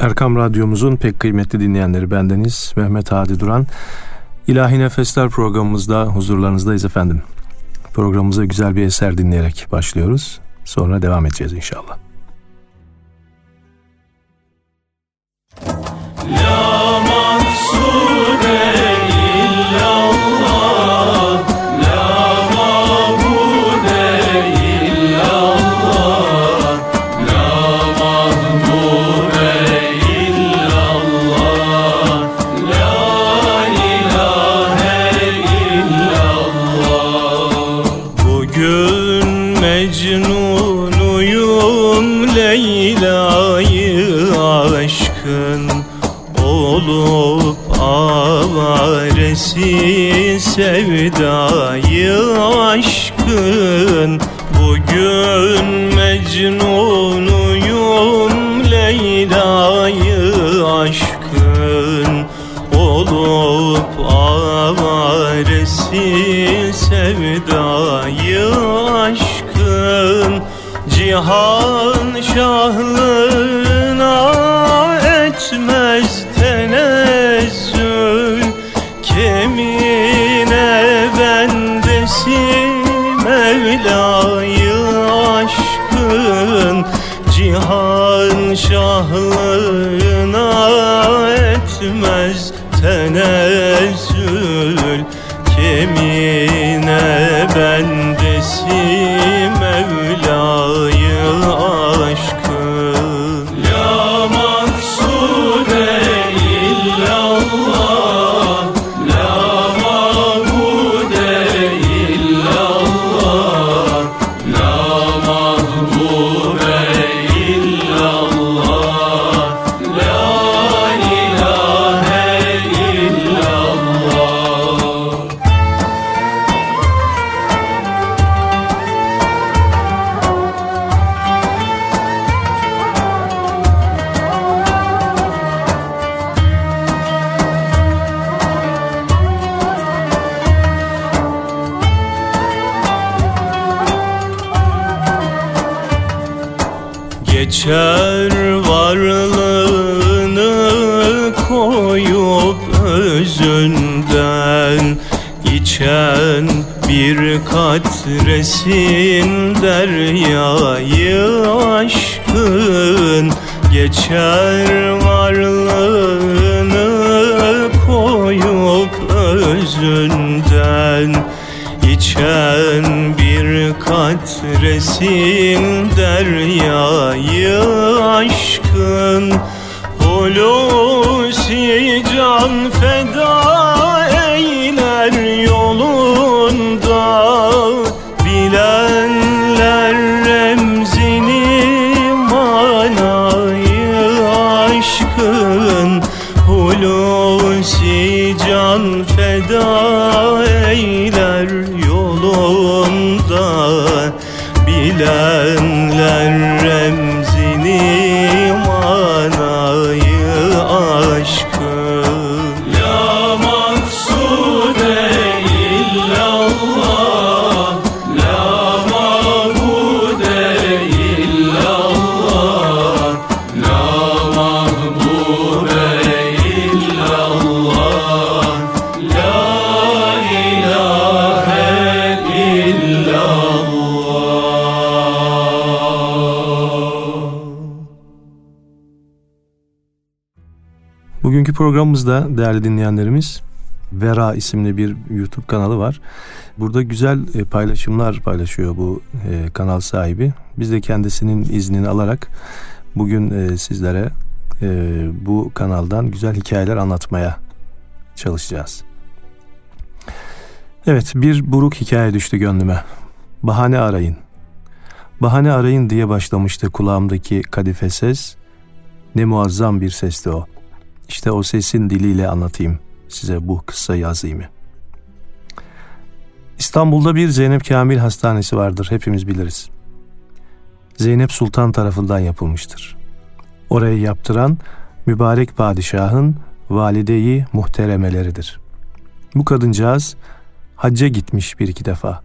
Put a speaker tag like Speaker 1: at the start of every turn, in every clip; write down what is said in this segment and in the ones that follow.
Speaker 1: Erkam Radyomuzun pek kıymetli dinleyenleri bendeniz Mehmet Hadi Duran. İlahi Nefesler programımızda huzurlarınızdayız efendim. Programımıza güzel bir eser dinleyerek başlıyoruz. Sonra devam edeceğiz inşallah.
Speaker 2: Cihan
Speaker 1: programımızda değerli dinleyenlerimiz Vera isimli bir YouTube kanalı var. Burada güzel e, paylaşımlar paylaşıyor bu e, kanal sahibi. Biz de kendisinin iznini alarak bugün e, sizlere bu kanaldan güzel hikayeler anlatmaya çalışacağız. Evet bir buruk hikaye düştü gönlüme. Bahane arayın. Bahane arayın diye başlamıştı kulağımdaki kadife ses. Ne muazzam bir sesti o. İşte o sesin diliyle anlatayım size bu kısa yazıyımı. İstanbul'da bir Zeynep Kamil Hastanesi vardır hepimiz biliriz. Zeynep Sultan tarafından yapılmıştır. Orayı yaptıran mübarek padişahın valideyi muhteremeleridir. Bu kadıncağız hacca gitmiş bir iki defa.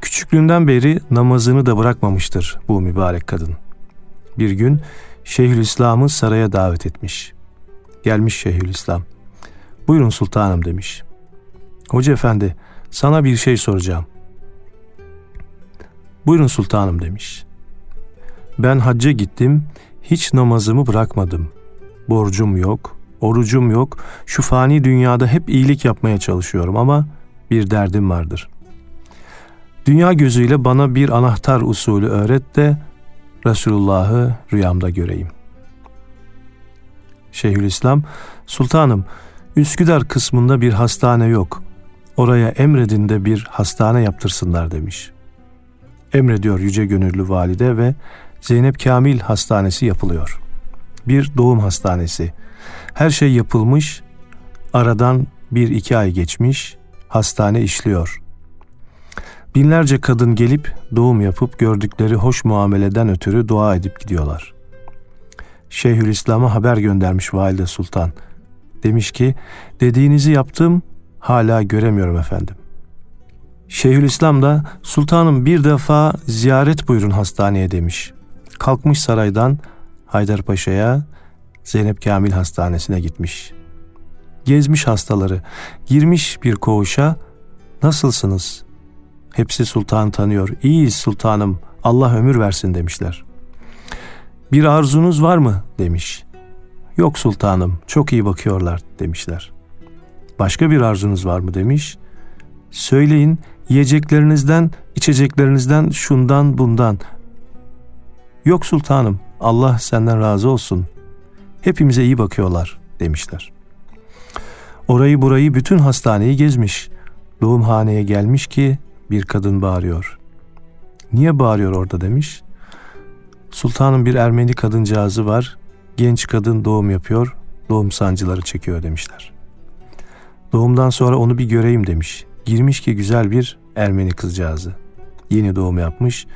Speaker 1: Küçüklüğünden beri namazını da bırakmamıştır bu mübarek kadın.
Speaker 2: bir gün Şeyhülislam'ı saraya davet etmiş. Gelmiş Şeyhülislam. Buyurun sultanım demiş. Hoca efendi sana bir şey soracağım. Buyurun sultanım demiş. Ben hacca gittim, hiç namazımı bırakmadım. Borcum yok, orucum yok. Şu fani dünyada hep iyilik yapmaya çalışıyorum ama bir derdim vardır. Dünya gözüyle bana bir anahtar usulü öğret de Resulullah'ı rüyamda göreyim. Şeyhülislam, Sultanım, Üsküdar kısmında bir hastane yok. Oraya emredin de bir hastane yaptırsınlar demiş. Emrediyor yüce gönüllü valide ve Zeynep Kamil Hastanesi yapılıyor. Bir doğum hastanesi. Her şey yapılmış, aradan bir iki ay geçmiş, hastane işliyor. Binlerce kadın gelip doğum yapıp gördükleri hoş muameleden ötürü dua edip gidiyorlar. Şeyhülislam'a haber göndermiş Valide Sultan. Demiş ki, dediğinizi yaptım, hala göremiyorum efendim. Şeyhülislam da, sultanım bir defa ziyaret buyurun hastaneye demiş. Kalkmış saraydan Haydarpaşa'ya Zeynep Kamil Hastanesi'ne gitmiş. Gezmiş hastaları, girmiş bir koğuşa, nasılsınız? Hepsi sultan tanıyor, iyiyiz sultanım, Allah ömür versin demişler. Bir arzunuz var mı demiş. Yok sultanım, çok iyi bakıyorlar demişler. Başka bir arzunuz var mı demiş. Söyleyin, yiyeceklerinizden, içeceklerinizden, şundan bundan. Yok sultanım, Allah senden razı olsun. Hepimize iyi bakıyorlar demişler. Orayı burayı bütün hastaneyi gezmiş. Doğumhaneye gelmiş ki bir kadın bağırıyor. Niye bağırıyor orada demiş. Sultanın bir Ermeni kadıncağızı var. Genç kadın doğum yapıyor, doğum sancıları çekiyor demişler. Doğumdan sonra onu bir göreyim demiş. Girmiş ki güzel bir Ermeni kızcağızı. Yeni doğum yapmış.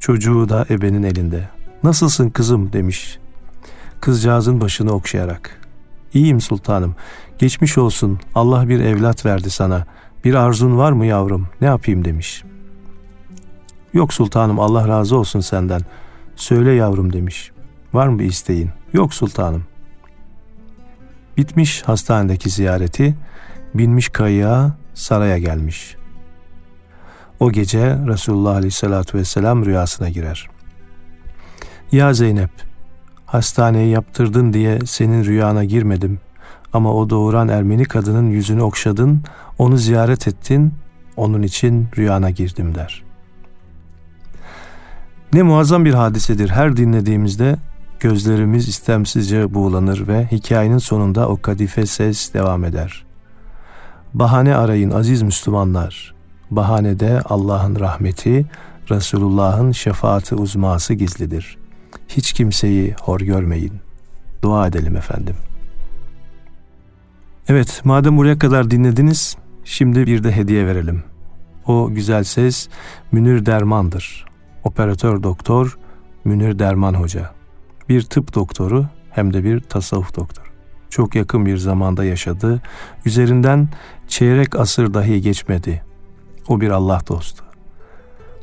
Speaker 2: Çocuğu da ebenin elinde. Nasılsın kızım demiş. Kızcağızın başını okşayarak. İyiyim sultanım. Geçmiş olsun. Allah bir evlat verdi sana. Bir arzun var mı yavrum? Ne yapayım demiş. Yok sultanım Allah razı olsun senden. Söyle yavrum demiş. Var mı bir isteğin? Yok sultanım. Bitmiş hastanedeki ziyareti, binmiş kayığa saraya gelmiş. O gece Resulullah Aleyhisselatü Vesselam rüyasına girer. Ya Zeynep, hastaneyi yaptırdın diye senin rüyana girmedim. Ama o doğuran Ermeni kadının yüzünü okşadın, onu ziyaret ettin, onun için rüyana girdim der. Ne muazzam bir hadisedir. Her dinlediğimizde gözlerimiz istemsizce buğulanır ve hikayenin sonunda o kadife ses devam eder. Bahane arayın aziz Müslümanlar. Bahanede Allah'ın rahmeti, Resulullah'ın şefaati uzması gizlidir. Hiç kimseyi hor görmeyin. Dua edelim efendim. Evet, madem buraya kadar dinlediniz, şimdi bir de hediye verelim. O güzel ses Münir Derman'dır. Operatör doktor Münir Derman Hoca. Bir tıp doktoru hem de bir tasavvuf doktoru. Çok yakın bir zamanda yaşadı. Üzerinden çeyrek asır dahi geçmedi. O bir Allah dostu.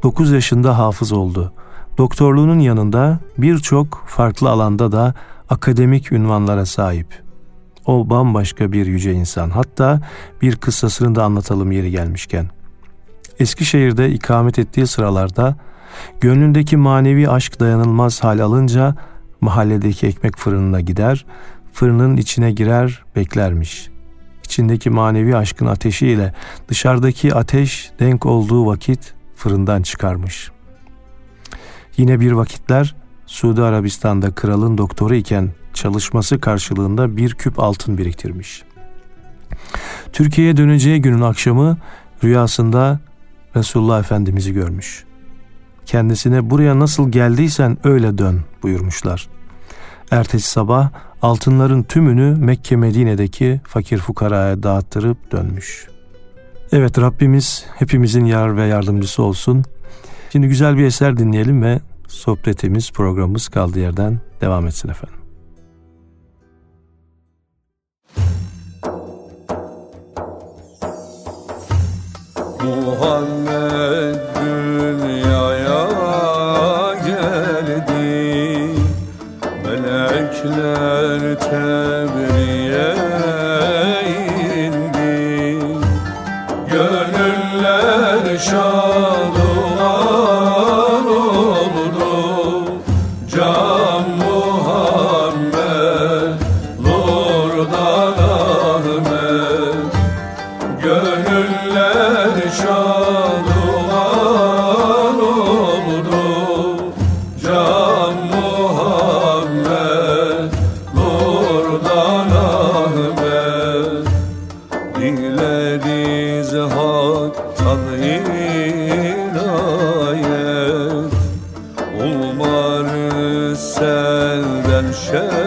Speaker 2: 9 yaşında hafız oldu. Doktorluğunun yanında birçok farklı alanda da akademik ünvanlara sahip. O bambaşka bir yüce insan. Hatta bir kıssasını da anlatalım yeri gelmişken. Eskişehir'de ikamet ettiği sıralarda gönlündeki manevi aşk dayanılmaz hal alınca mahalledeki ekmek fırınına gider, fırının içine girer beklermiş. İçindeki manevi aşkın ateşiyle dışarıdaki ateş denk olduğu vakit fırından çıkarmış. Yine bir vakitler Suudi Arabistan'da kralın doktoru iken çalışması karşılığında bir küp altın biriktirmiş. Türkiye'ye döneceği günün akşamı rüyasında Resulullah Efendimiz'i görmüş. Kendisine buraya nasıl geldiysen öyle dön buyurmuşlar. Ertesi sabah altınların tümünü Mekke Medine'deki fakir fukaraya dağıttırıp dönmüş. Evet Rabbimiz hepimizin yar ve yardımcısı olsun. Şimdi güzel bir eser dinleyelim ve sohbetimiz, programımız kaldığı yerden devam etsin efendim.
Speaker 3: Muhammed
Speaker 4: haktan inayet Umarız senden şefaat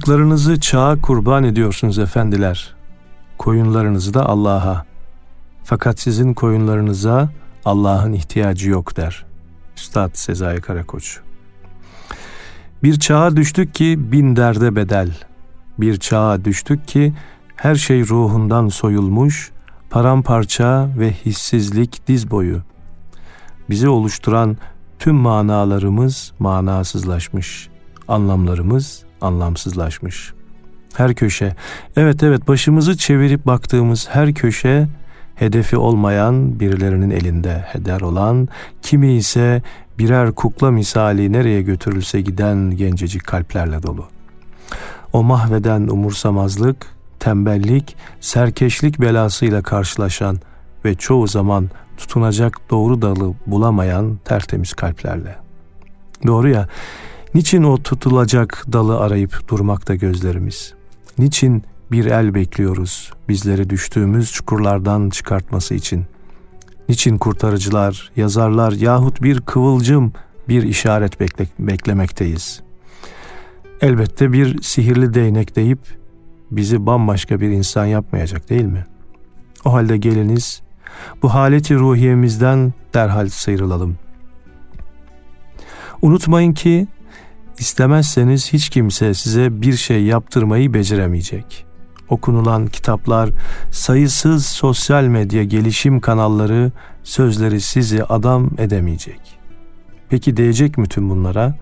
Speaker 2: Çocuklarınızı çağa kurban ediyorsunuz efendiler. Koyunlarınızı da Allah'a. Fakat sizin koyunlarınıza Allah'ın ihtiyacı yok der. Üstad Sezai Karakoç. Bir çağa düştük ki bin derde bedel. Bir çağa düştük ki her şey ruhundan soyulmuş, paramparça ve hissizlik diz boyu. Bizi oluşturan tüm manalarımız manasızlaşmış. Anlamlarımız anlamsızlaşmış. Her köşe, evet evet başımızı çevirip baktığımız her köşe hedefi olmayan birilerinin elinde heder olan, kimi ise birer kukla misali nereye götürülse giden gencecik kalplerle dolu. O mahveden umursamazlık, tembellik, serkeşlik belasıyla karşılaşan ve çoğu zaman tutunacak doğru dalı bulamayan tertemiz kalplerle. Doğru ya, niçin o tutulacak dalı arayıp durmakta gözlerimiz? Niçin bir el bekliyoruz bizleri düştüğümüz çukurlardan çıkartması için? Niçin kurtarıcılar, yazarlar yahut bir kıvılcım, bir işaret bekle beklemekteyiz? Elbette bir sihirli değnek deyip bizi bambaşka bir insan yapmayacak değil mi? O halde geliniz bu haleti ruhiyemizden derhal sıyrılalım. Unutmayın ki istemezseniz hiç kimse size bir şey yaptırmayı beceremeyecek. Okunulan kitaplar, sayısız sosyal medya gelişim kanalları sözleri sizi adam edemeyecek. Peki değecek mi tüm bunlara?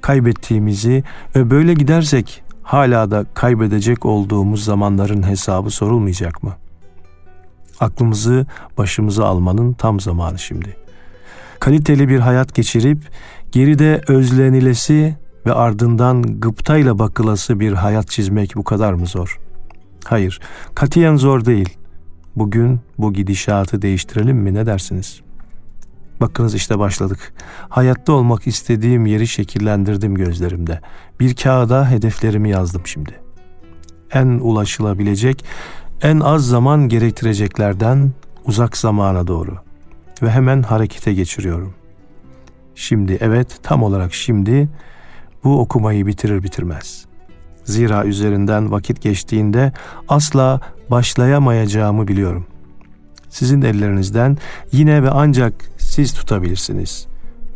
Speaker 2: Kaybettiğimizi ve böyle gidersek hala da kaybedecek olduğumuz zamanların hesabı sorulmayacak mı? Aklımızı başımıza almanın tam zamanı şimdi. Kaliteli bir hayat geçirip geride özlenilesi ve ardından gıptayla bakılası bir hayat çizmek bu kadar mı zor? Hayır, katiyen zor değil. Bugün bu gidişatı değiştirelim mi ne dersiniz? Bakınız işte başladık. Hayatta olmak istediğim yeri şekillendirdim gözlerimde. Bir kağıda hedeflerimi yazdım şimdi. En ulaşılabilecek, en az zaman gerektireceklerden uzak zamana doğru. Ve hemen harekete geçiriyorum. Şimdi evet tam olarak şimdi bu okumayı bitirir bitirmez. Zira üzerinden vakit geçtiğinde asla başlayamayacağımı biliyorum. Sizin ellerinizden yine ve ancak siz tutabilirsiniz.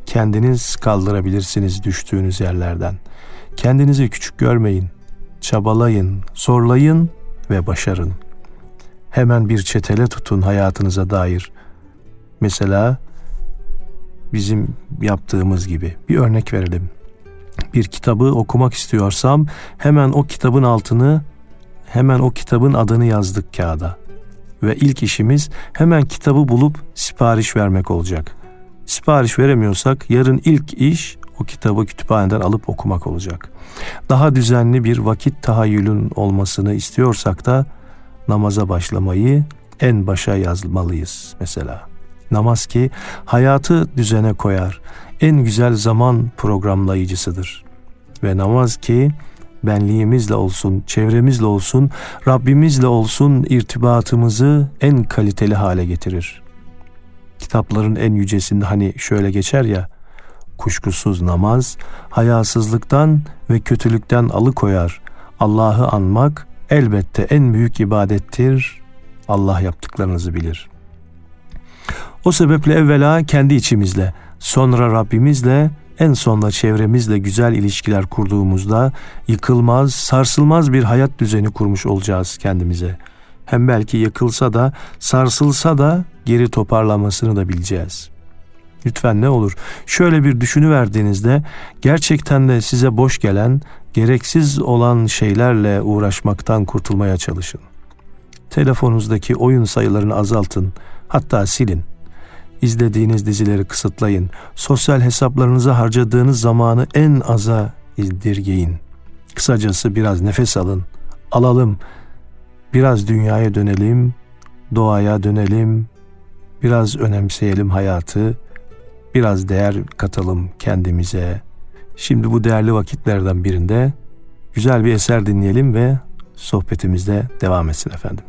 Speaker 2: Kendiniz kaldırabilirsiniz düştüğünüz yerlerden. Kendinizi küçük görmeyin. Çabalayın, zorlayın ve başarın. Hemen bir çetele tutun hayatınıza dair. Mesela
Speaker 5: bizim yaptığımız gibi. Bir örnek verelim. Bir kitabı okumak istiyorsam hemen o kitabın altını hemen o kitabın adını yazdık kağıda. Ve ilk işimiz hemen kitabı bulup sipariş vermek olacak. Sipariş veremiyorsak yarın ilk iş o kitabı kütüphaneden alıp okumak olacak. Daha düzenli bir vakit tahayyülün olmasını istiyorsak da namaza başlamayı en başa yazmalıyız mesela. Namaz ki hayatı düzene koyar. En güzel zaman programlayıcısıdır. Ve namaz ki benliğimizle olsun, çevremizle olsun, Rabbimizle olsun irtibatımızı en kaliteli hale getirir. Kitapların en yücesinde hani şöyle geçer ya, kuşkusuz namaz, hayasızlıktan ve kötülükten alıkoyar. Allah'ı anmak elbette en büyük ibadettir. Allah yaptıklarınızı bilir. O sebeple evvela kendi içimizle, sonra Rabbimizle, en sonunda çevremizle güzel ilişkiler kurduğumuzda yıkılmaz, sarsılmaz bir hayat düzeni kurmuş olacağız kendimize. Hem belki yıkılsa da, sarsılsa da geri toparlanmasını da bileceğiz. Lütfen ne olur şöyle bir düşünüverdiğinizde gerçekten de size boş gelen, gereksiz olan şeylerle uğraşmaktan kurtulmaya çalışın. Telefonunuzdaki oyun sayılarını azaltın, hatta silin. İzlediğiniz dizileri kısıtlayın. Sosyal hesaplarınıza harcadığınız zamanı en aza indirgeyin. Kısacası biraz nefes alın. Alalım. Biraz dünyaya dönelim, doğaya dönelim. Biraz önemseyelim hayatı. Biraz değer katalım kendimize. Şimdi bu değerli vakitlerden birinde güzel bir eser dinleyelim ve sohbetimizde devam etsin efendim.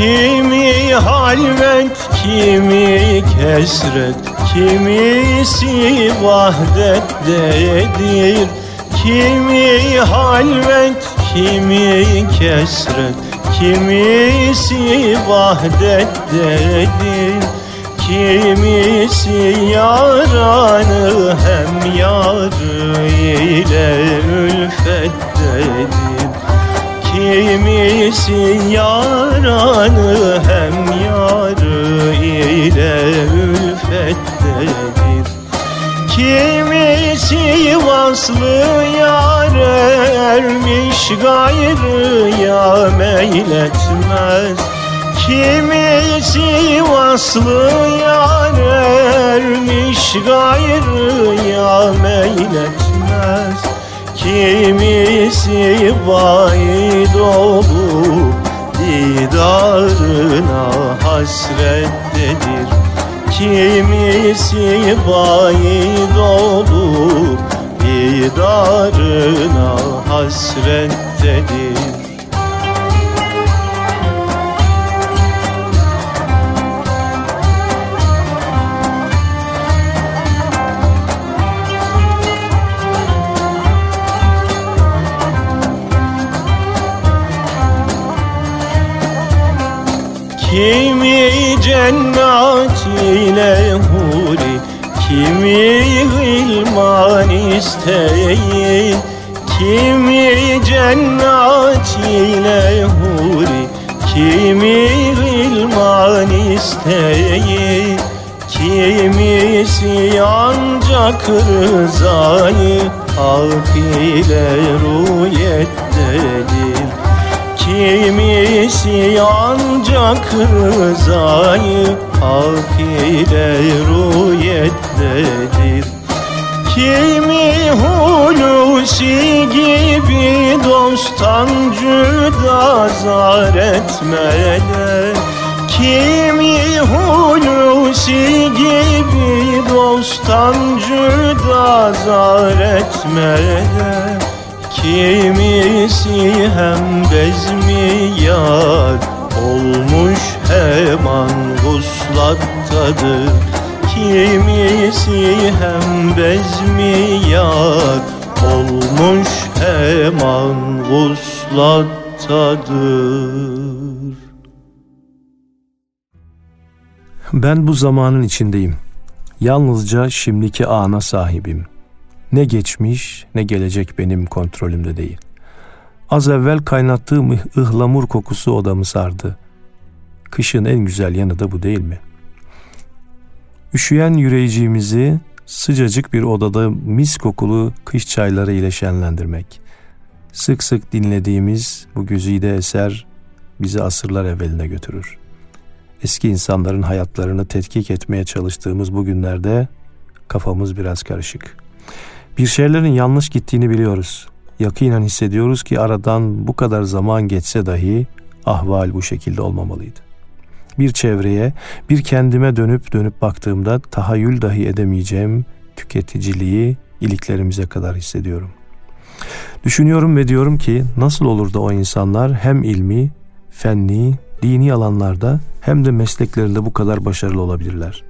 Speaker 2: Kimi halvet, kimi kesret Kimisi vahdettedir Kimi halvet, kimi kesret Kimisi vahdettedir Kimisi yaranı hem yarı ile ülfettedir Kimisi yaranı hem yarı ile ülfettedir Kimisi vaslı yar ermiş gayrı ya meyletmez. Kimisi vaslı yar ermiş gayrı ya meyletmez Kimisi vaid olup didarına hasrettedir Kimisi vaid olup didarına hasrettedir Kimi cennet ile huri Kimi ilman isteyin Kimi cennet ile huri Kimi ilman isteyin Kimisi ancak rızayı Hak ile rüyettedir Kimisi ancak rızayı hak ile rüyettedir. Kimi hulusi gibi dosttan cüda zar etmeden Kimi hulusi gibi dosttan cüda zar etmeden Kimisi hem bezmi yar Olmuş hemen guslattadır Kimisi hem bezmi yar Olmuş hemen guslattadır Ben bu zamanın içindeyim. Yalnızca şimdiki ana sahibim. Ne geçmiş ne gelecek benim kontrolümde değil. Az evvel kaynattığım ıhlamur kokusu odamı sardı. Kışın en güzel yanı da bu değil mi? Üşüyen yüreğiciğimizi sıcacık bir odada mis kokulu kış çayları ile şenlendirmek. Sık sık dinlediğimiz bu güzide eser bizi asırlar evveline götürür. Eski insanların hayatlarını tetkik etmeye çalıştığımız bu günlerde kafamız biraz karışık. Bir şeylerin yanlış gittiğini biliyoruz. Yakinen hissediyoruz ki aradan bu kadar zaman geçse dahi ahval bu şekilde olmamalıydı. Bir çevreye, bir kendime dönüp dönüp baktığımda tahayyül dahi edemeyeceğim tüketiciliği iliklerimize kadar hissediyorum. Düşünüyorum ve diyorum ki nasıl olur da o insanlar hem ilmi, fenni, dini alanlarda hem de mesleklerinde bu kadar başarılı olabilirler.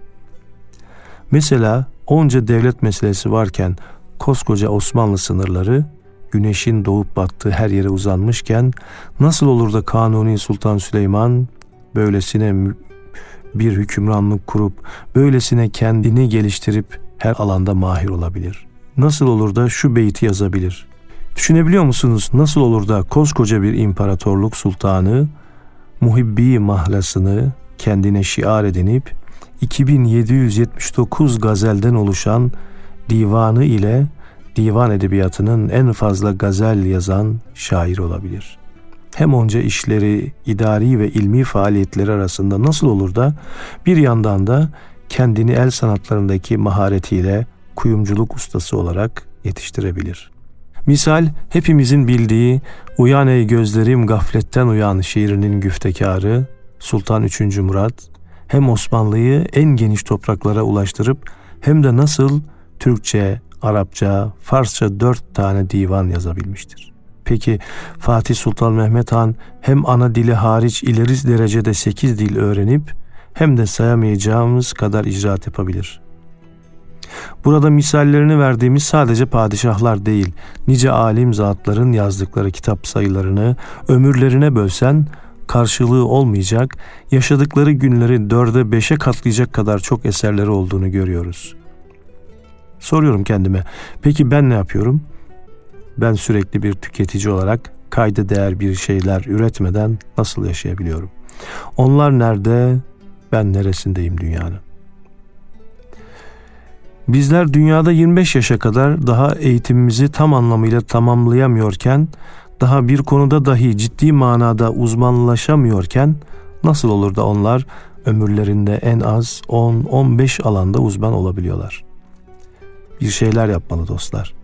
Speaker 2: Mesela onca devlet meselesi varken koskoca Osmanlı sınırları güneşin doğup battığı her yere uzanmışken nasıl olur da Kanuni Sultan Süleyman böylesine bir hükümranlık kurup böylesine kendini geliştirip her alanda mahir olabilir? Nasıl olur da şu beyti yazabilir? Düşünebiliyor musunuz nasıl olur da koskoca bir imparatorluk sultanı muhibbi mahlasını kendine şiar edinip 2779 gazelden oluşan divanı ile divan edebiyatının en fazla gazel yazan şair olabilir. Hem onca işleri, idari ve ilmi faaliyetleri arasında nasıl olur da bir yandan da kendini el sanatlarındaki maharetiyle kuyumculuk ustası olarak yetiştirebilir. Misal hepimizin bildiği Uyan ey gözlerim gafletten uyan şiirinin güftekarı Sultan 3. Murat hem Osmanlı'yı en geniş topraklara ulaştırıp hem de nasıl Türkçe, Arapça, Farsça dört tane divan yazabilmiştir. Peki Fatih Sultan Mehmet Han hem ana dili hariç ileri derecede sekiz dil öğrenip hem de sayamayacağımız kadar icraat yapabilir. Burada misallerini verdiğimiz sadece padişahlar değil, nice alim zatların yazdıkları kitap sayılarını ömürlerine bölsen karşılığı olmayacak, yaşadıkları günleri dörde beşe katlayacak kadar çok eserleri olduğunu görüyoruz. Soruyorum kendime, peki ben ne yapıyorum? Ben sürekli bir tüketici olarak kayda değer bir şeyler üretmeden nasıl yaşayabiliyorum? Onlar nerede, ben neresindeyim dünyanın? Bizler dünyada 25 yaşa kadar daha eğitimimizi tam anlamıyla tamamlayamıyorken, daha bir konuda dahi ciddi manada uzmanlaşamıyorken nasıl olur da onlar ömürlerinde en az 10-15 alanda uzman olabiliyorlar? Bir şeyler yapmalı dostlar.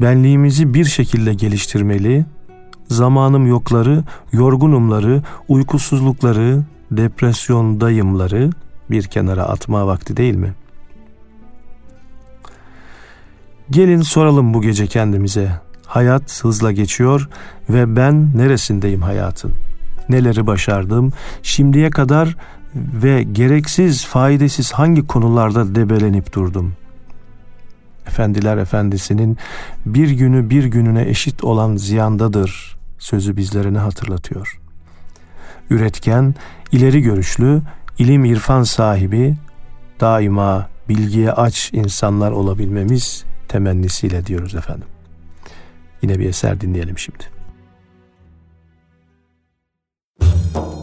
Speaker 2: Benliğimizi bir şekilde geliştirmeli, zamanım yokları, yorgunumları, uykusuzlukları, depresyondayımları bir kenara atma vakti değil mi?'' Gelin soralım bu gece kendimize. Hayat hızla geçiyor ve ben neresindeyim hayatın? Neleri başardım? Şimdiye kadar ve gereksiz, faydasız hangi konularda debelenip durdum? Efendiler Efendisi'nin bir günü bir gününe eşit olan ziyandadır sözü bizlere ne hatırlatıyor? Üretken, ileri görüşlü, ilim irfan sahibi, daima bilgiye aç insanlar olabilmemiz temennisiyle diyoruz efendim. Yine bir eser dinleyelim şimdi.
Speaker 4: Aşıkız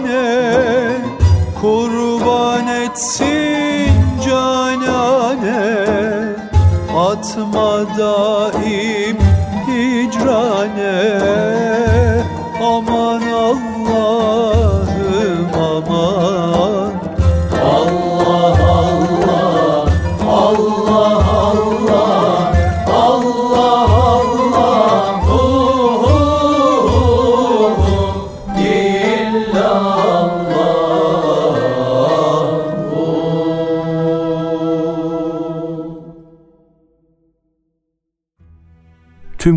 Speaker 4: şükrane Kurban etsin canane. Atma daim hicrane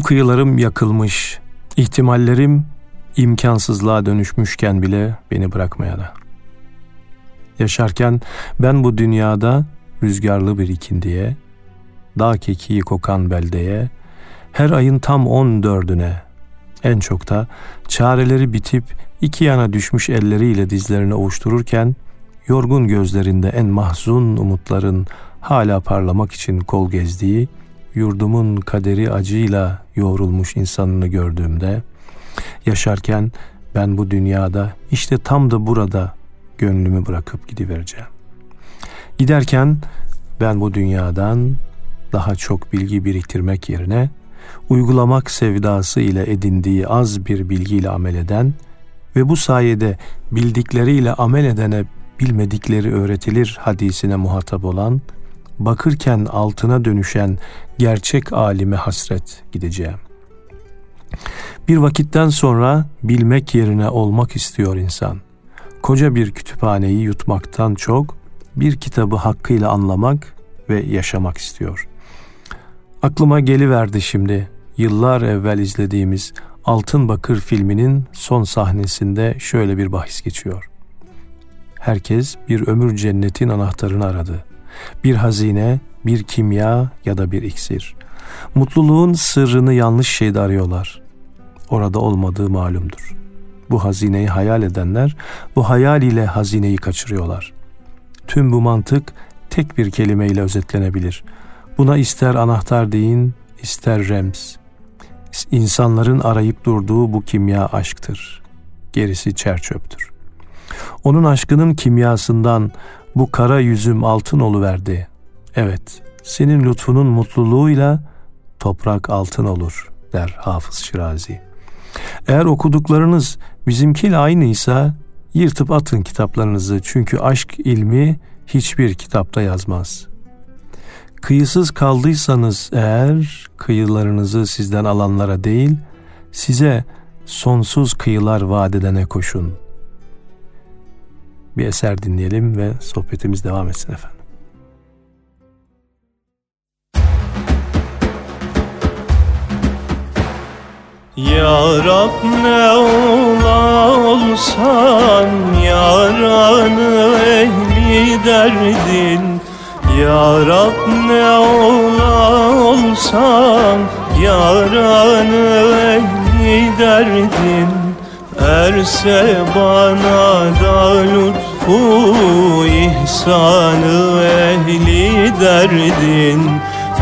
Speaker 2: kıyılarım yakılmış, ihtimallerim imkansızlığa dönüşmüşken bile beni bırakmayana. Yaşarken ben bu dünyada rüzgarlı bir ikindiye, dağ kekiği kokan beldeye, her ayın tam on dördüne, en çok da çareleri bitip iki yana düşmüş elleriyle dizlerini ovuştururken, yorgun gözlerinde en mahzun umutların hala parlamak için kol gezdiği, yurdumun kaderi acıyla yoğrulmuş insanını gördüğümde, yaşarken ben bu dünyada işte tam da burada gönlümü bırakıp gidivereceğim. Giderken ben bu dünyadan daha çok bilgi biriktirmek yerine uygulamak sevdası ile edindiği az bir bilgiyle amel eden ve bu sayede bildikleriyle amel edene bilmedikleri öğretilir hadisine muhatap olan, bakırken altına dönüşen gerçek alime hasret gideceğim. Bir vakitten sonra bilmek yerine olmak istiyor insan. Koca bir kütüphaneyi yutmaktan çok bir kitabı hakkıyla anlamak ve yaşamak istiyor. Aklıma geliverdi şimdi yıllar evvel izlediğimiz Altın Bakır filminin son sahnesinde şöyle bir bahis geçiyor. Herkes bir ömür cennetin anahtarını aradı. Bir hazine, bir kimya ya da bir iksir. Mutluluğun sırrını yanlış şeyde arıyorlar. Orada olmadığı malumdur. Bu hazineyi hayal edenler bu hayal ile hazineyi kaçırıyorlar. Tüm bu mantık tek bir kelimeyle özetlenebilir. Buna ister anahtar deyin, ister rems. İnsanların arayıp durduğu bu kimya aşktır. Gerisi çerçöptür. Onun aşkının kimyasından bu kara yüzüm altın oluverdi. Evet, senin lütfunun mutluluğuyla toprak altın olur der Hafız Şirazi. Eğer okuduklarınız bizimkiyle aynıysa yırtıp atın kitaplarınızı çünkü aşk ilmi hiçbir kitapta yazmaz. Kıyısız kaldıysanız eğer kıyılarınızı sizden alanlara değil, size sonsuz kıyılar vaat edene koşun. Bir eser dinleyelim ve sohbetimiz devam etsin efendim.
Speaker 6: Ya Rab ne ola olsan Yaranı ehli derdin Ya Rab ne ola olsan Yaranı
Speaker 7: ehli derdin Erse bana da lütfu ihsanı ehli derdin.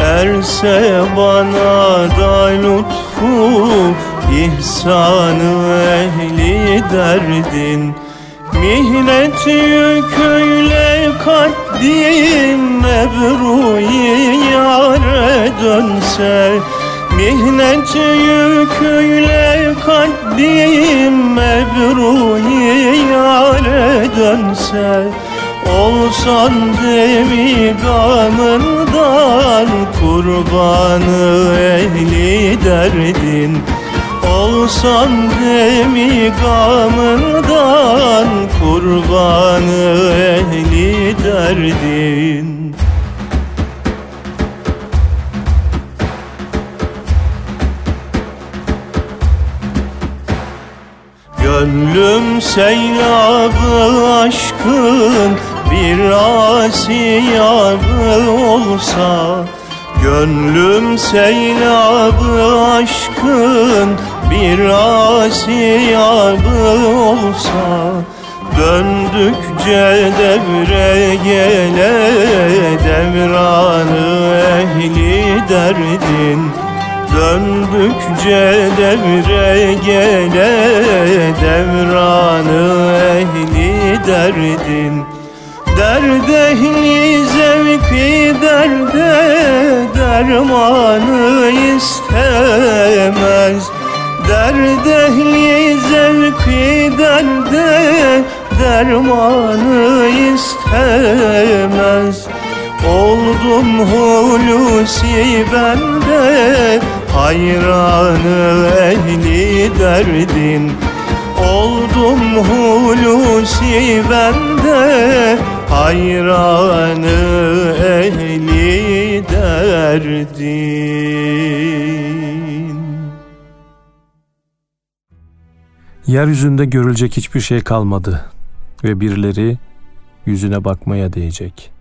Speaker 7: Erse bana da lütfu ihsanı ehli derdin. Mihnet yüküyle kaddim Ebru'yi yâre dönse Mihnet yüküyle kaddim Ebru'yi yâre dönse Olsan demi gamından Kurbanı ehli derdin. Olsan demi gamından Kurbanı ehli derdin Gönlüm seylabı aşkın bir asiyabı olsa Gönlüm seylabı aşkın bir asiyabı olsa Döndükçe devre gele devranı ehli derdin Döndükçe devre gele devranı ehli derdin. Derd ehli zevki derde dermanı istemez. Derd ehli zevki derde dermanı istemez. Oldum hulusi bende hayranı ehli derdin Oldum hulusi bende hayranı ehli derdin
Speaker 2: Yeryüzünde görülecek hiçbir şey kalmadı ve birileri yüzüne bakmaya değecek.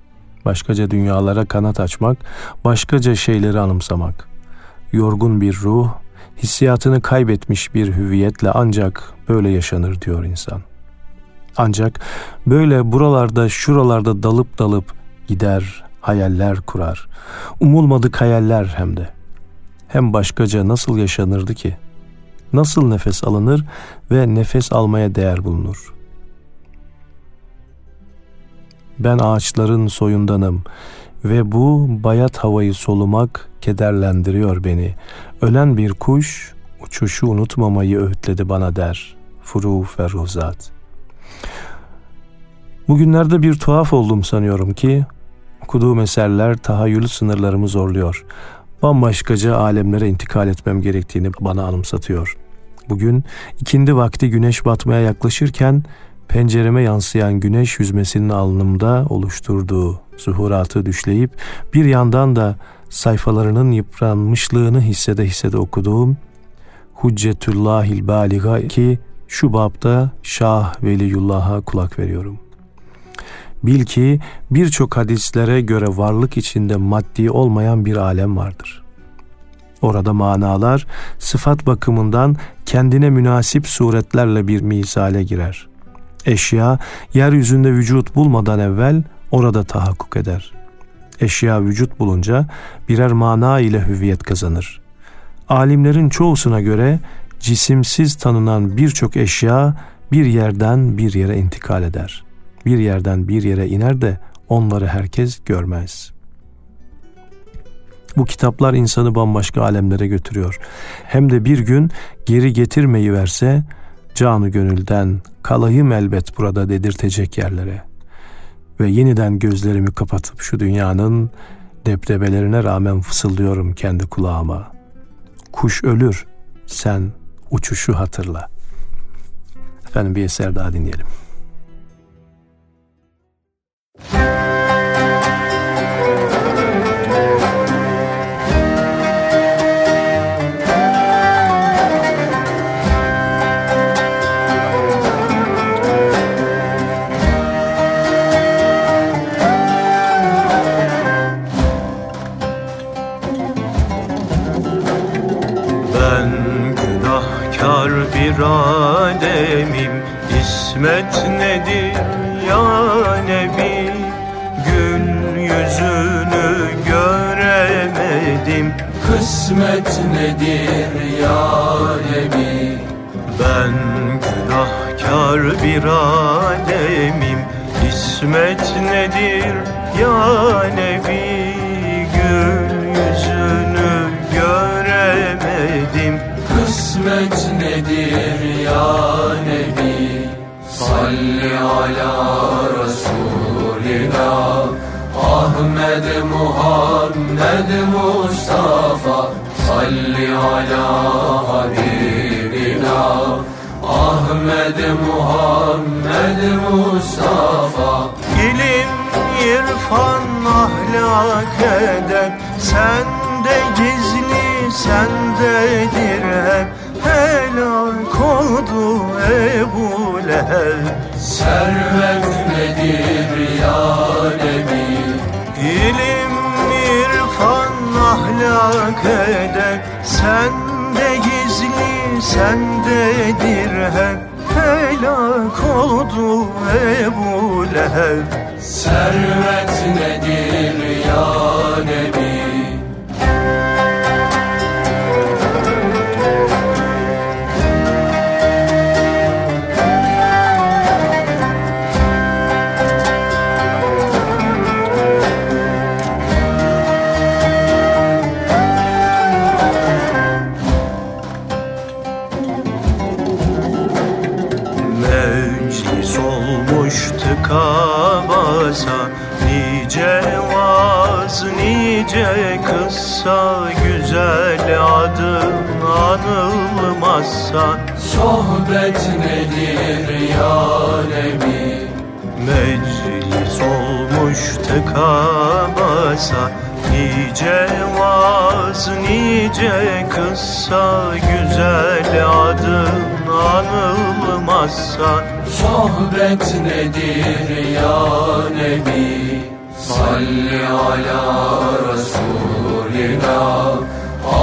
Speaker 2: Başkaca dünyalara kanat açmak, başkaca şeyleri anımsamak. Yorgun bir ruh, hissiyatını kaybetmiş bir hüviyetle ancak böyle yaşanır diyor insan. Ancak böyle buralarda şuralarda dalıp dalıp gider, hayaller kurar. Umulmadık hayaller hem de. Hem başkaca nasıl yaşanırdı ki? Nasıl nefes alınır ve nefes almaya değer bulunur? Ben ağaçların soyundanım ve bu bayat havayı solumak kederlendiriyor beni. Ölen bir kuş uçuşu unutmamayı öğütledi bana der. Furu Ferruzat. Bugünlerde bir tuhaf oldum sanıyorum ki okuduğum eserler tahayyül sınırlarımı zorluyor. Bambaşkaca alemlere intikal etmem gerektiğini bana anımsatıyor. Bugün ikindi vakti güneş batmaya yaklaşırken pencereme yansıyan güneş yüzmesinin alnımda oluşturduğu zuhuratı düşleyip bir yandan da sayfalarının yıpranmışlığını hissede hissede okuduğum Huccetüllahil Baliga ki şu babda Şah Veliyullah'a kulak veriyorum. Bil ki birçok hadislere göre varlık içinde maddi olmayan bir alem vardır. Orada manalar sıfat bakımından kendine münasip suretlerle bir misale girer. Eşya yeryüzünde vücut bulmadan evvel orada tahakkuk eder. Eşya vücut bulunca birer mana ile hüviyet kazanır. Alimlerin çoğusuna göre cisimsiz tanınan birçok eşya bir yerden bir yere intikal eder. Bir yerden bir yere iner de onları herkes görmez. Bu kitaplar insanı bambaşka alemlere götürüyor. Hem de bir gün geri getirmeyi verse canı gönülden kalayım elbet burada dedirtecek yerlere. Ve yeniden gözlerimi kapatıp şu dünyanın deptebelerine rağmen fısıldıyorum kendi kulağıma. Kuş ölür, sen uçuşu hatırla. Efendim bir eser daha dinleyelim.
Speaker 7: bir alemim İsmet nedir ya Nebi? Gül yüzünü göremedim.
Speaker 4: Kısmet nedir ya Nebi?
Speaker 7: Ben günahkar bir alemim İsmet nedir ya Nebi
Speaker 4: Muhammed Mustafa Salli ala Habibina. Ahmed Muhammed Mustafa.
Speaker 7: İlim, irfan, ahlak, edep Sende gizli, sendedir hep Helak oldu Ebu Leheb.
Speaker 4: Servet nedir
Speaker 7: Sende gizli, sendedir hep Helak oldu Ebu Leheb.
Speaker 4: Servet nedir ya
Speaker 7: anılmazsa
Speaker 4: Sohbet nedir ya Nebi
Speaker 7: Meclis olmuş tıka basa Nice vaz, nice kıssa Güzel adın anılmazsa.
Speaker 4: Sohbet nedir ya Nebi Salli ala Resulina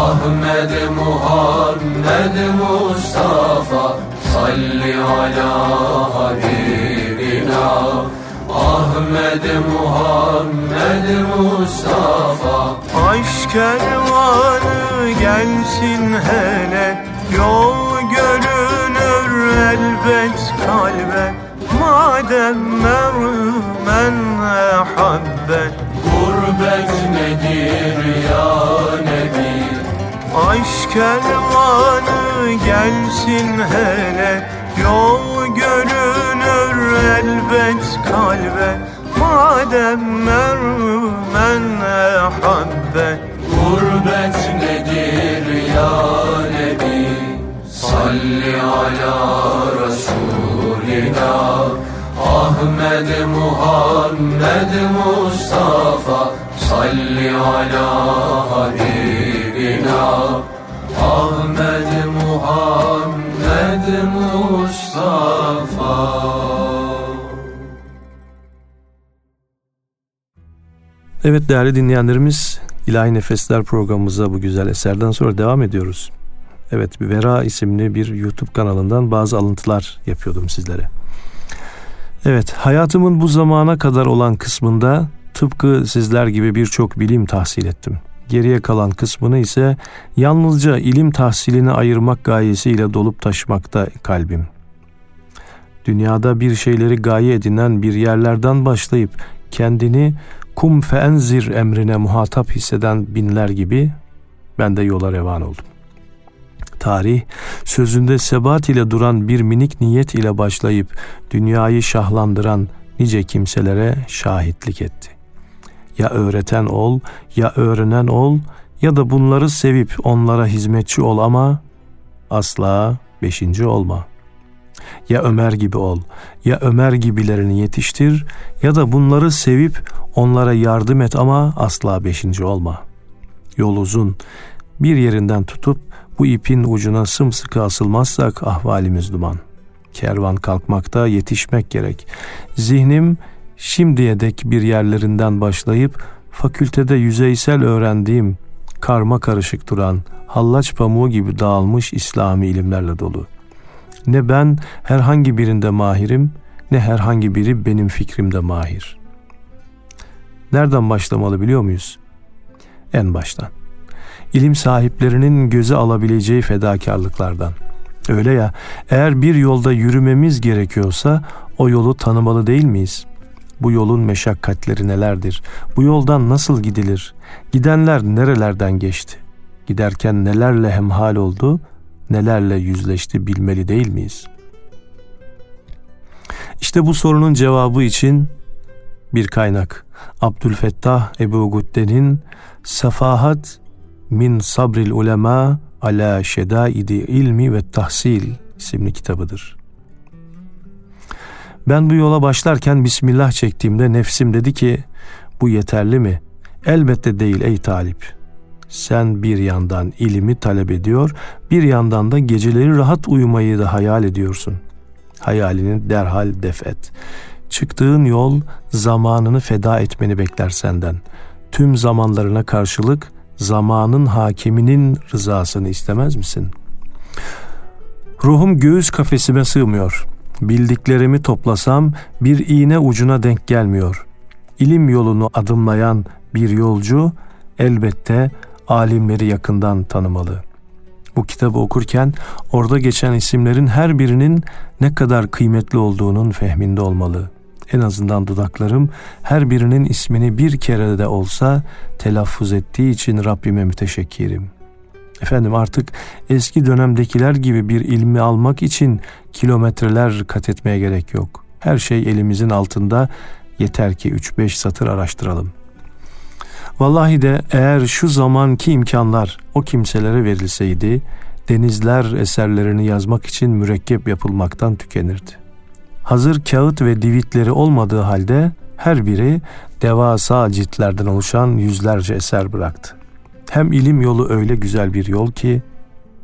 Speaker 4: Ahmed Muhammed Mustafa Salli ala Habibina. Ahmed Muhammed Mustafa.
Speaker 7: Aşk kervanı gelsin hele Yol görünür elbet kalbe. Madem mermen ehabbet
Speaker 4: Gurbet nedir ya Nebi
Speaker 7: Aşk kervanı gelsin hele Yol görünür elbet kalbe. Madem mermen ehabbet
Speaker 4: Gurbet nedir ya Nebi? Salli ala Resulina Ahmed Muhammed Mustafa Salli ala Habibina Ahmed Muhammed Mustafa
Speaker 2: Evet değerli dinleyenlerimiz İlahi Nefesler programımıza bu güzel eserden sonra devam ediyoruz. Evet Vera isimli bir YouTube kanalından bazı alıntılar yapıyordum sizlere. Evet hayatımın bu zamana kadar olan kısmında tıpkı sizler gibi birçok bilim tahsil ettim. Geriye kalan kısmını ise yalnızca ilim tahsilini ayırmak gayesiyle dolup taşmakta kalbim. Dünyada bir şeyleri gaye edinen bir yerlerden başlayıp kendini kum feenzir emrine muhatap hisseden binler gibi ben de yola revan oldum. Tarih sözünde sebat ile duran bir minik niyet ile başlayıp dünyayı şahlandıran nice kimselere şahitlik etti. Ya öğreten ol, ya öğrenen ol ya da bunları sevip onlara hizmetçi ol ama asla beşinci olma. Ya Ömer gibi ol, ya Ömer gibilerini yetiştir ya da bunları sevip onlara yardım et ama asla beşinci olma. Yol uzun, bir yerinden tutup bu ipin ucuna sımsıkı asılmazsak ahvalimiz duman. Kervan kalkmakta yetişmek gerek. Zihnim şimdiye dek bir yerlerinden başlayıp fakültede yüzeysel öğrendiğim karma karışık duran hallaç pamuğu gibi dağılmış İslami ilimlerle dolu. Ne ben herhangi birinde mahirim, ne herhangi biri benim fikrimde mahir. Nereden başlamalı biliyor muyuz? En baştan. İlim sahiplerinin göze alabileceği fedakarlıklardan. Öyle ya, eğer bir yolda yürümemiz gerekiyorsa o yolu tanımalı değil miyiz? Bu yolun meşakkatleri nelerdir? Bu yoldan nasıl gidilir? Gidenler nerelerden geçti? Giderken nelerle hemhal oldu? Nelerle yüzleşti bilmeli değil miyiz? İşte bu sorunun cevabı için bir kaynak. Abdülfettah Ebu Gudde'nin Safahat min sabril ulema ala şedaidi ilmi ve tahsil isimli kitabıdır. Ben bu yola başlarken Bismillah çektiğimde nefsim dedi ki bu yeterli mi? Elbette değil ey talip. Sen bir yandan ilimi talep ediyor, bir yandan da geceleri rahat uyumayı da hayal ediyorsun. Hayalini derhal def et. Çıktığın yol zamanını feda etmeni bekler senden. Tüm zamanlarına karşılık zamanın hakiminin rızasını istemez misin? Ruhum göğüs kafesime sığmıyor. Bildiklerimi toplasam bir iğne ucuna denk gelmiyor. İlim yolunu adımlayan bir yolcu elbette alimleri yakından tanımalı. Bu kitabı okurken orada geçen isimlerin her birinin ne kadar kıymetli olduğunun fehminde olmalı. En azından dudaklarım her birinin ismini bir kere de olsa telaffuz ettiği için Rabbime müteşekkirim. Efendim artık eski dönemdekiler gibi bir ilmi almak için kilometreler kat etmeye gerek yok. Her şey elimizin altında yeter ki 3-5 satır araştıralım. Vallahi de eğer şu zamanki imkanlar o kimselere verilseydi denizler eserlerini yazmak için mürekkep yapılmaktan tükenirdi. Hazır kağıt ve divitleri olmadığı halde her biri devasa ciltlerden oluşan yüzlerce eser bıraktı. Hem ilim yolu öyle güzel bir yol ki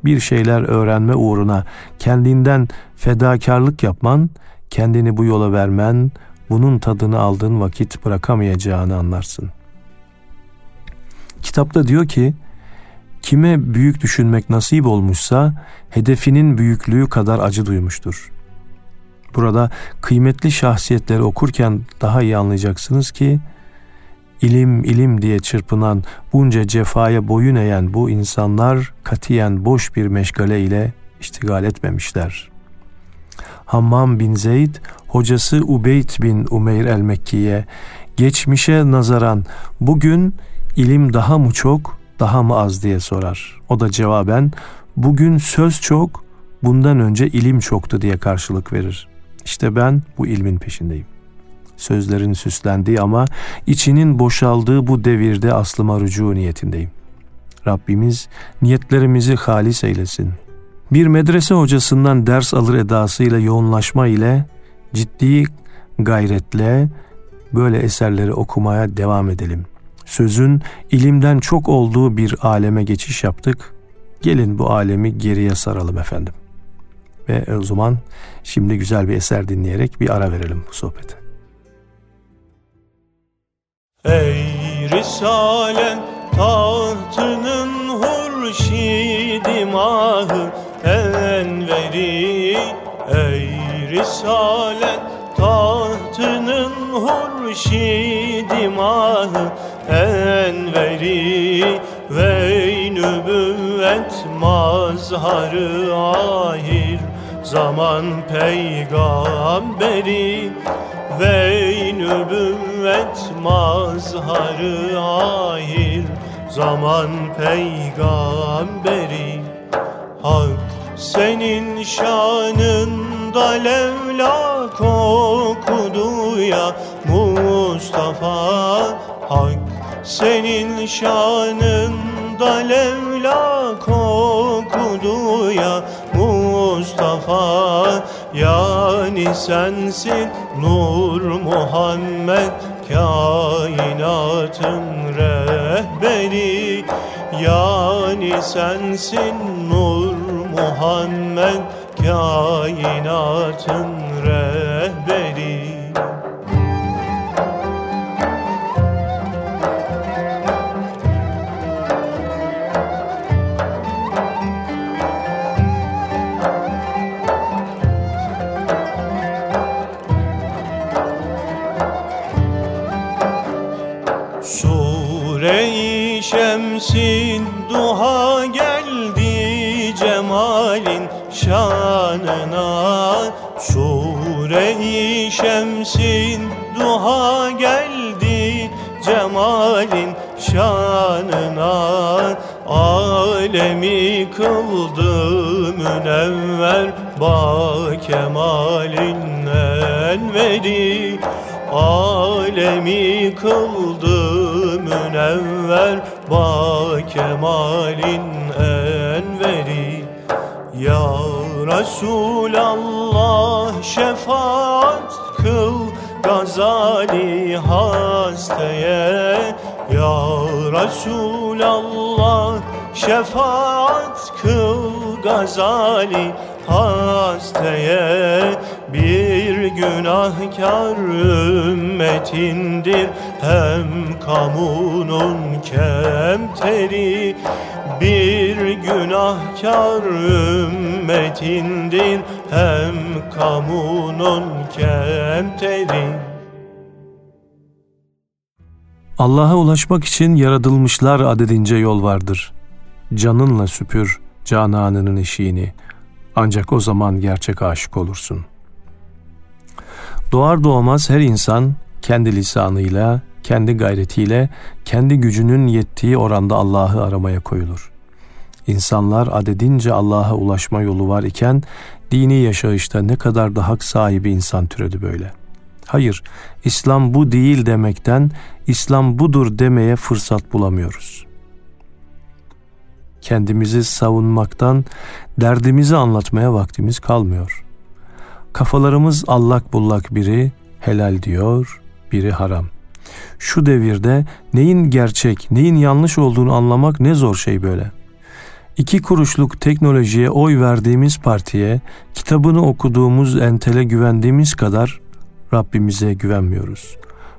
Speaker 2: bir şeyler öğrenme uğruna kendinden fedakarlık yapman, kendini bu yola vermen, bunun tadını aldığın vakit bırakamayacağını anlarsın. Kitapta diyor ki, kime büyük düşünmek nasip olmuşsa hedefinin büyüklüğü kadar acı duymuştur. Burada kıymetli şahsiyetleri okurken daha iyi anlayacaksınız ki ilim ilim diye çırpınan bunca cefaya boyun eğen bu insanlar katiyen boş bir meşgale ile iştigal etmemişler. Hammam bin Zeyd hocası Ubeyd bin Umeyr el-Mekki'ye geçmişe nazaran bugün ilim daha mı çok daha mı az diye sorar. O da cevaben bugün söz çok bundan önce ilim çoktu diye karşılık verir. İşte ben bu ilmin peşindeyim. Sözlerin süslendiği ama içinin boşaldığı bu devirde aslıma rücu niyetindeyim. Rabbimiz niyetlerimizi halis eylesin. Bir medrese hocasından ders alır edasıyla yoğunlaşma ile ciddi gayretle böyle eserleri okumaya devam edelim. Sözün ilimden çok olduğu bir aleme geçiş yaptık. Gelin bu alemi geriye saralım efendim. Ve o zaman şimdi güzel bir eser dinleyerek bir ara verelim bu sohbete.
Speaker 8: Ey Risalen tahtının hurşidi mahı enveri Ey Risalen tahtının hurşidi mahı enveri Ve nübüvvet mazharı ahir zaman peygamberi ve nübüvvet mazharı ahir zaman peygamberi. Hak senin şanında levla okudu ya Mustafa. Hak senin şanında levla okudu ya Mustafa Yani sensin Nur Muhammed Kainatın rehberi. Yani sensin Nur Muhammed Kainatın rehberi şemsin duha geldi cemalin şanına. Alemi kıldı münevver ba kemalin enveri Alemi kıldı münevver ba kemalin Resulallah şefaat kıl Gazali hastaya Ya Resulallah şefaat kıl Gazali hastaya bir günahkar ümmetindir hem kamunun kemteri bir günahkar ümmetindir hem kamunun kemteri
Speaker 2: Allah'a ulaşmak için yaratılmışlar adedince yol vardır. Canınla süpür cananının eşiğini. Ancak o zaman gerçek aşık olursun. Doğar doğmaz her insan kendi lisanıyla, kendi gayretiyle, kendi gücünün yettiği oranda Allah'ı aramaya koyulur. İnsanlar adedince Allah'a ulaşma yolu var iken dini yaşayışta ne kadar da hak sahibi insan türedi böyle. Hayır, İslam bu değil demekten İslam budur demeye fırsat bulamıyoruz. Kendimizi savunmaktan derdimizi anlatmaya vaktimiz kalmıyor. Kafalarımız allak bullak biri helal diyor, biri haram. Şu devirde neyin gerçek, neyin yanlış olduğunu anlamak ne zor şey böyle. İki kuruşluk teknolojiye oy verdiğimiz partiye, kitabını okuduğumuz entele güvendiğimiz kadar Rabbimize güvenmiyoruz.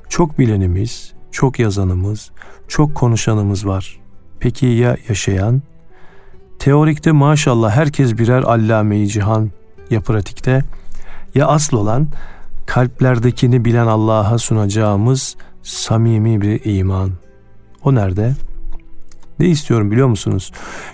Speaker 2: Çok bilenimiz, çok yazanımız, çok konuşanımız var. Peki ya yaşayan? Teorikte maşallah herkes birer allame cihan ya pratikte ya asıl olan kalplerdekini bilen Allah'a sunacağımız samimi bir iman. O nerede? Ne istiyorum biliyor musunuz?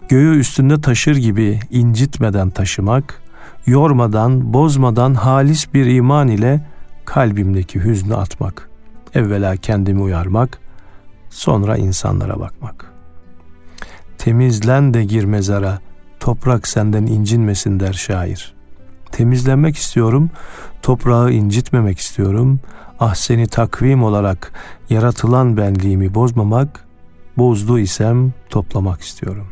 Speaker 2: Göğü üstünde taşır gibi incitmeden taşımak, yormadan, bozmadan halis bir iman ile kalbimdeki hüznü atmak. Evvela kendimi uyarmak, sonra insanlara bakmak. Temizlen de gir mezara, toprak senden incinmesin der şair. Temizlenmek istiyorum, toprağı incitmemek istiyorum. Ah seni takvim olarak yaratılan benliğimi bozmamak, bozdu isem toplamak istiyorum.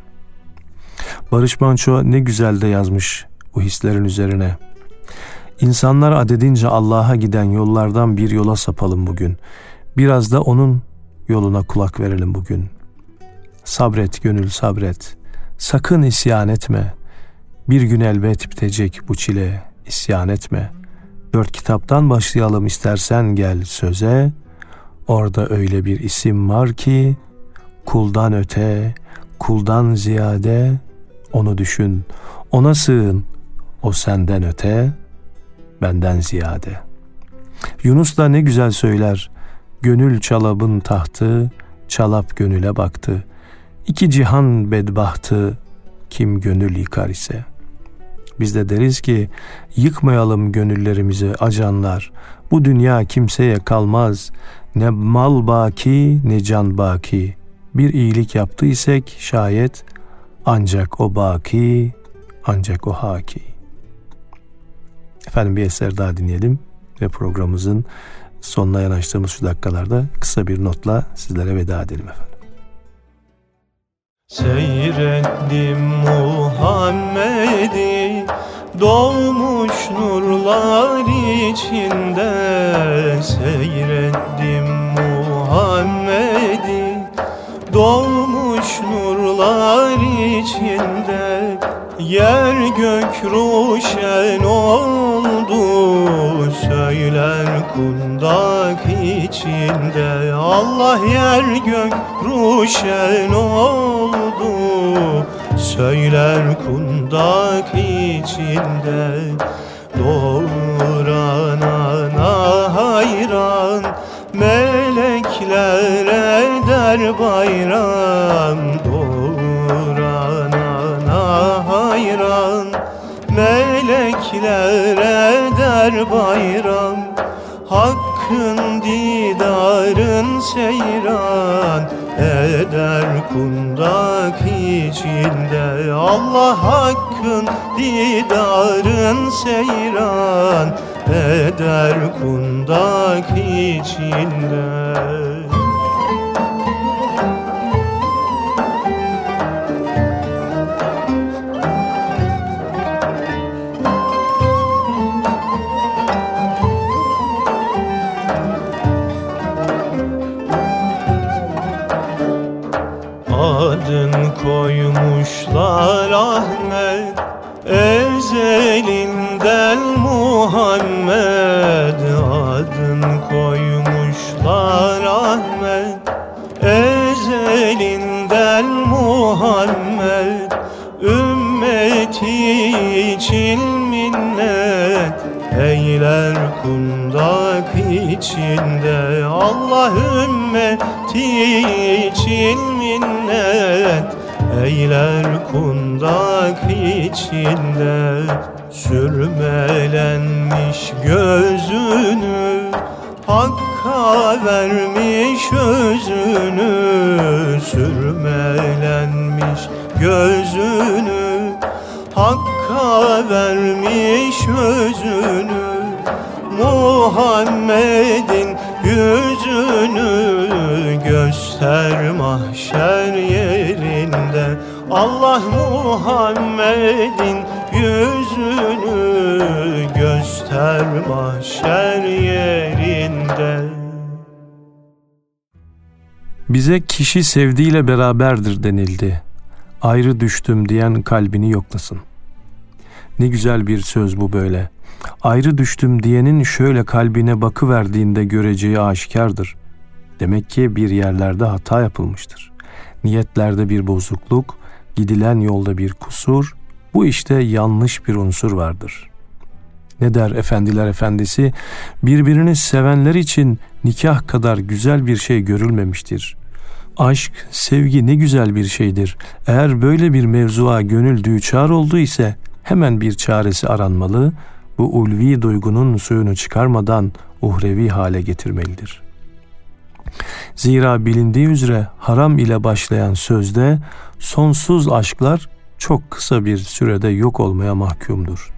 Speaker 2: Barış Manço ne güzel de yazmış bu hislerin üzerine. İnsanlar adedince Allah'a giden yollardan bir yola sapalım bugün. Biraz da onun yoluna kulak verelim bugün. Sabret gönül sabret. Sakın isyan etme. Bir gün elbet bitecek bu çile. İsyan etme. Dört kitaptan başlayalım istersen gel söze. Orada öyle bir isim var ki kuldan öte, kuldan ziyade onu düşün. Ona sığın. O senden öte, benden ziyade. Yunus da ne güzel söyler. Gönül çalabın tahtı, çalap gönüle baktı. İki cihan bedbahtı, kim gönül yıkar ise. Biz de deriz ki yıkmayalım gönüllerimizi acanlar. Bu dünya kimseye kalmaz. Ne mal baki ne can baki. Bir iyilik yaptıysak şayet ancak o baki, ancak o haki. Efendim bir eser daha dinleyelim ve programımızın sonuna yanaştığımız şu dakikalarda kısa bir notla sizlere veda edelim efendim.
Speaker 8: Seyrettim Muhammed'i Doğmuş nurlar içinde Seyrettim Doğmuş nurlar içinde Yer gök ruşen oldu. Söyler kundak içinde Allah yer gök ruşen oldu. Söyler kundak içinde Doğuranana hayran Melekler her bayram doğuranana hayran. Melekler eder bayram Hakkın didarın seyran. Eder kundak içinde Allah hakkın didarın seyran. Eder kundak içinde. Koymuşlar Ahmet Ezelinden Muhammed. Adın koymuşlar Ahmet Ezelinden Muhammed. Ümmeti için minnet Eyler kundak içinde. Allah ümmeti için minnet Eyler kundak içinde Sürmelenmiş gözünü Hakka vermiş özünü Sürmelenmiş gözünü Hakka vermiş özünü Muhammed'in yüzünü göster mahşer yerinde Allah Muhammed'in yüzünü göster mahşer yerinde
Speaker 2: Bize kişi sevdiğiyle beraberdir denildi. Ayrı düştüm diyen kalbini yoklasın. Ne güzel bir söz bu böyle. Ayrı düştüm diyenin şöyle kalbine bakı verdiğinde göreceği aşikardır. Demek ki bir yerlerde hata yapılmıştır. Niyetlerde bir bozukluk, gidilen yolda bir kusur, bu işte yanlış bir unsur vardır. Ne der efendiler efendisi? Birbirini sevenler için nikah kadar güzel bir şey görülmemiştir. Aşk, sevgi ne güzel bir şeydir. Eğer böyle bir mevzuğa gönül düçar oldu ise hemen bir çaresi aranmalı, bu ulvi duygunun suyunu çıkarmadan uhrevi hale getirmelidir. Zira bilindiği üzere haram ile başlayan sözde sonsuz aşklar çok kısa bir sürede yok olmaya mahkumdur.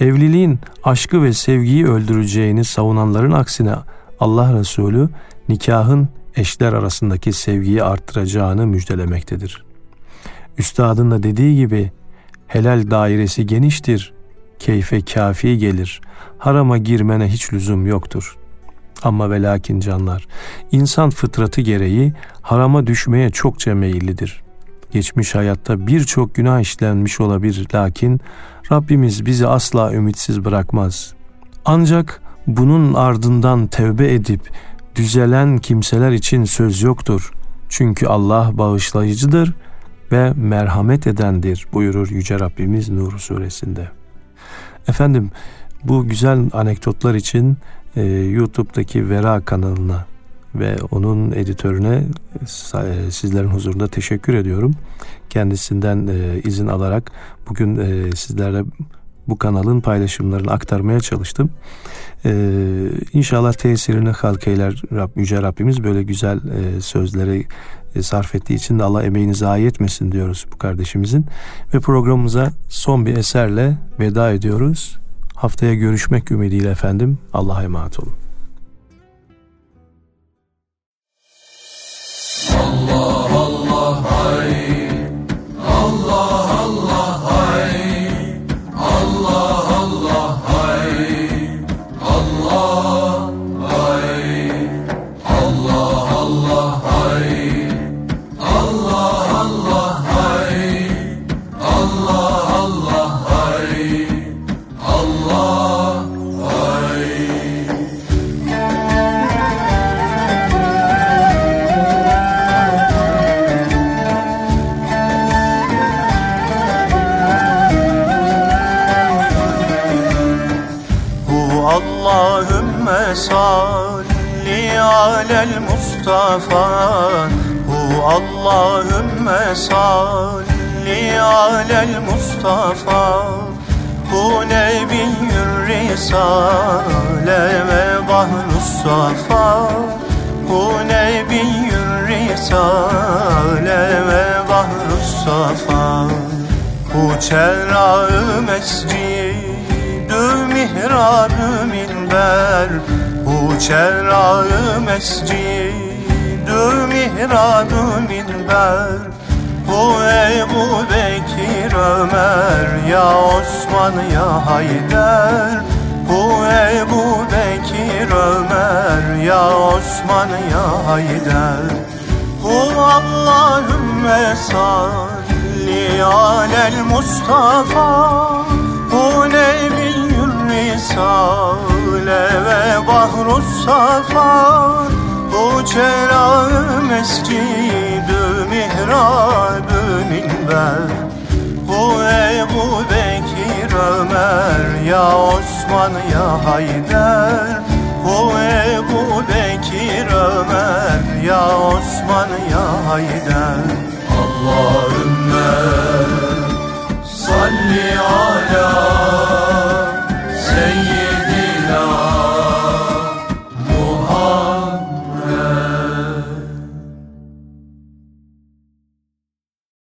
Speaker 2: Evliliğin aşkı ve sevgiyi öldüreceğini savunanların aksine Allah Resulü nikahın eşler arasındaki sevgiyi arttıracağını müjdelemektedir. Üstadın da dediği gibi helal dairesi geniştir, keyfe kafi gelir, harama girmene hiç lüzum yoktur. Ama ve lakin canlar, insan fıtratı gereği harama düşmeye çokça meyillidir. Geçmiş hayatta birçok günah işlenmiş olabilir lakin Rabbimiz bizi asla ümitsiz bırakmaz. Ancak bunun ardından tevbe edip düzelen kimseler için söz yoktur. Çünkü Allah bağışlayıcıdır ve merhamet edendir buyurur Yüce Rabbimiz Nur suresinde. Efendim bu güzel anekdotlar için e, YouTube'daki Vera kanalına ve onun editörüne e, sizlerin huzurunda teşekkür ediyorum. Kendisinden e, izin alarak bugün e, sizlerle bu kanalın paylaşımlarını aktarmaya çalıştım. Ee, inşallah tesirini halk eyler Rab, Yüce Rabbimiz böyle güzel e, sözleri e, sarf ettiği için de Allah emeğini zayi etmesin diyoruz bu kardeşimizin. Ve programımıza son bir eserle veda ediyoruz. Haftaya görüşmek ümidiyle efendim. Allah'a emanet olun.
Speaker 4: Allah Allah
Speaker 8: salli alel Mustafa Hu Allahümme salli alel Mustafa.
Speaker 2: Bu nebiyyür risale ve bahru safa. Bu nebiyyür risale ve bahru safa. Bu çerrağı mescidü mihrabı minber Bu çerrağı mescidü mihrabı minber. Bu Ebu Bekir Ömer Ya Osman ya Haydar Bu Ebu Bekir Ömer Ya Osman ya Haydar Bu Allahümme salli alel Mustafa. Bu Nebiyyül Risale lale ve bahru safa Bu çelağı mescidü mihrabü minber Bu Ebu Bekir Ömer ya Osman ya Haydar. Bu Ebu Bekir Ömer ya Osman ya Haydar.
Speaker 4: Allahümme salli ala seyyid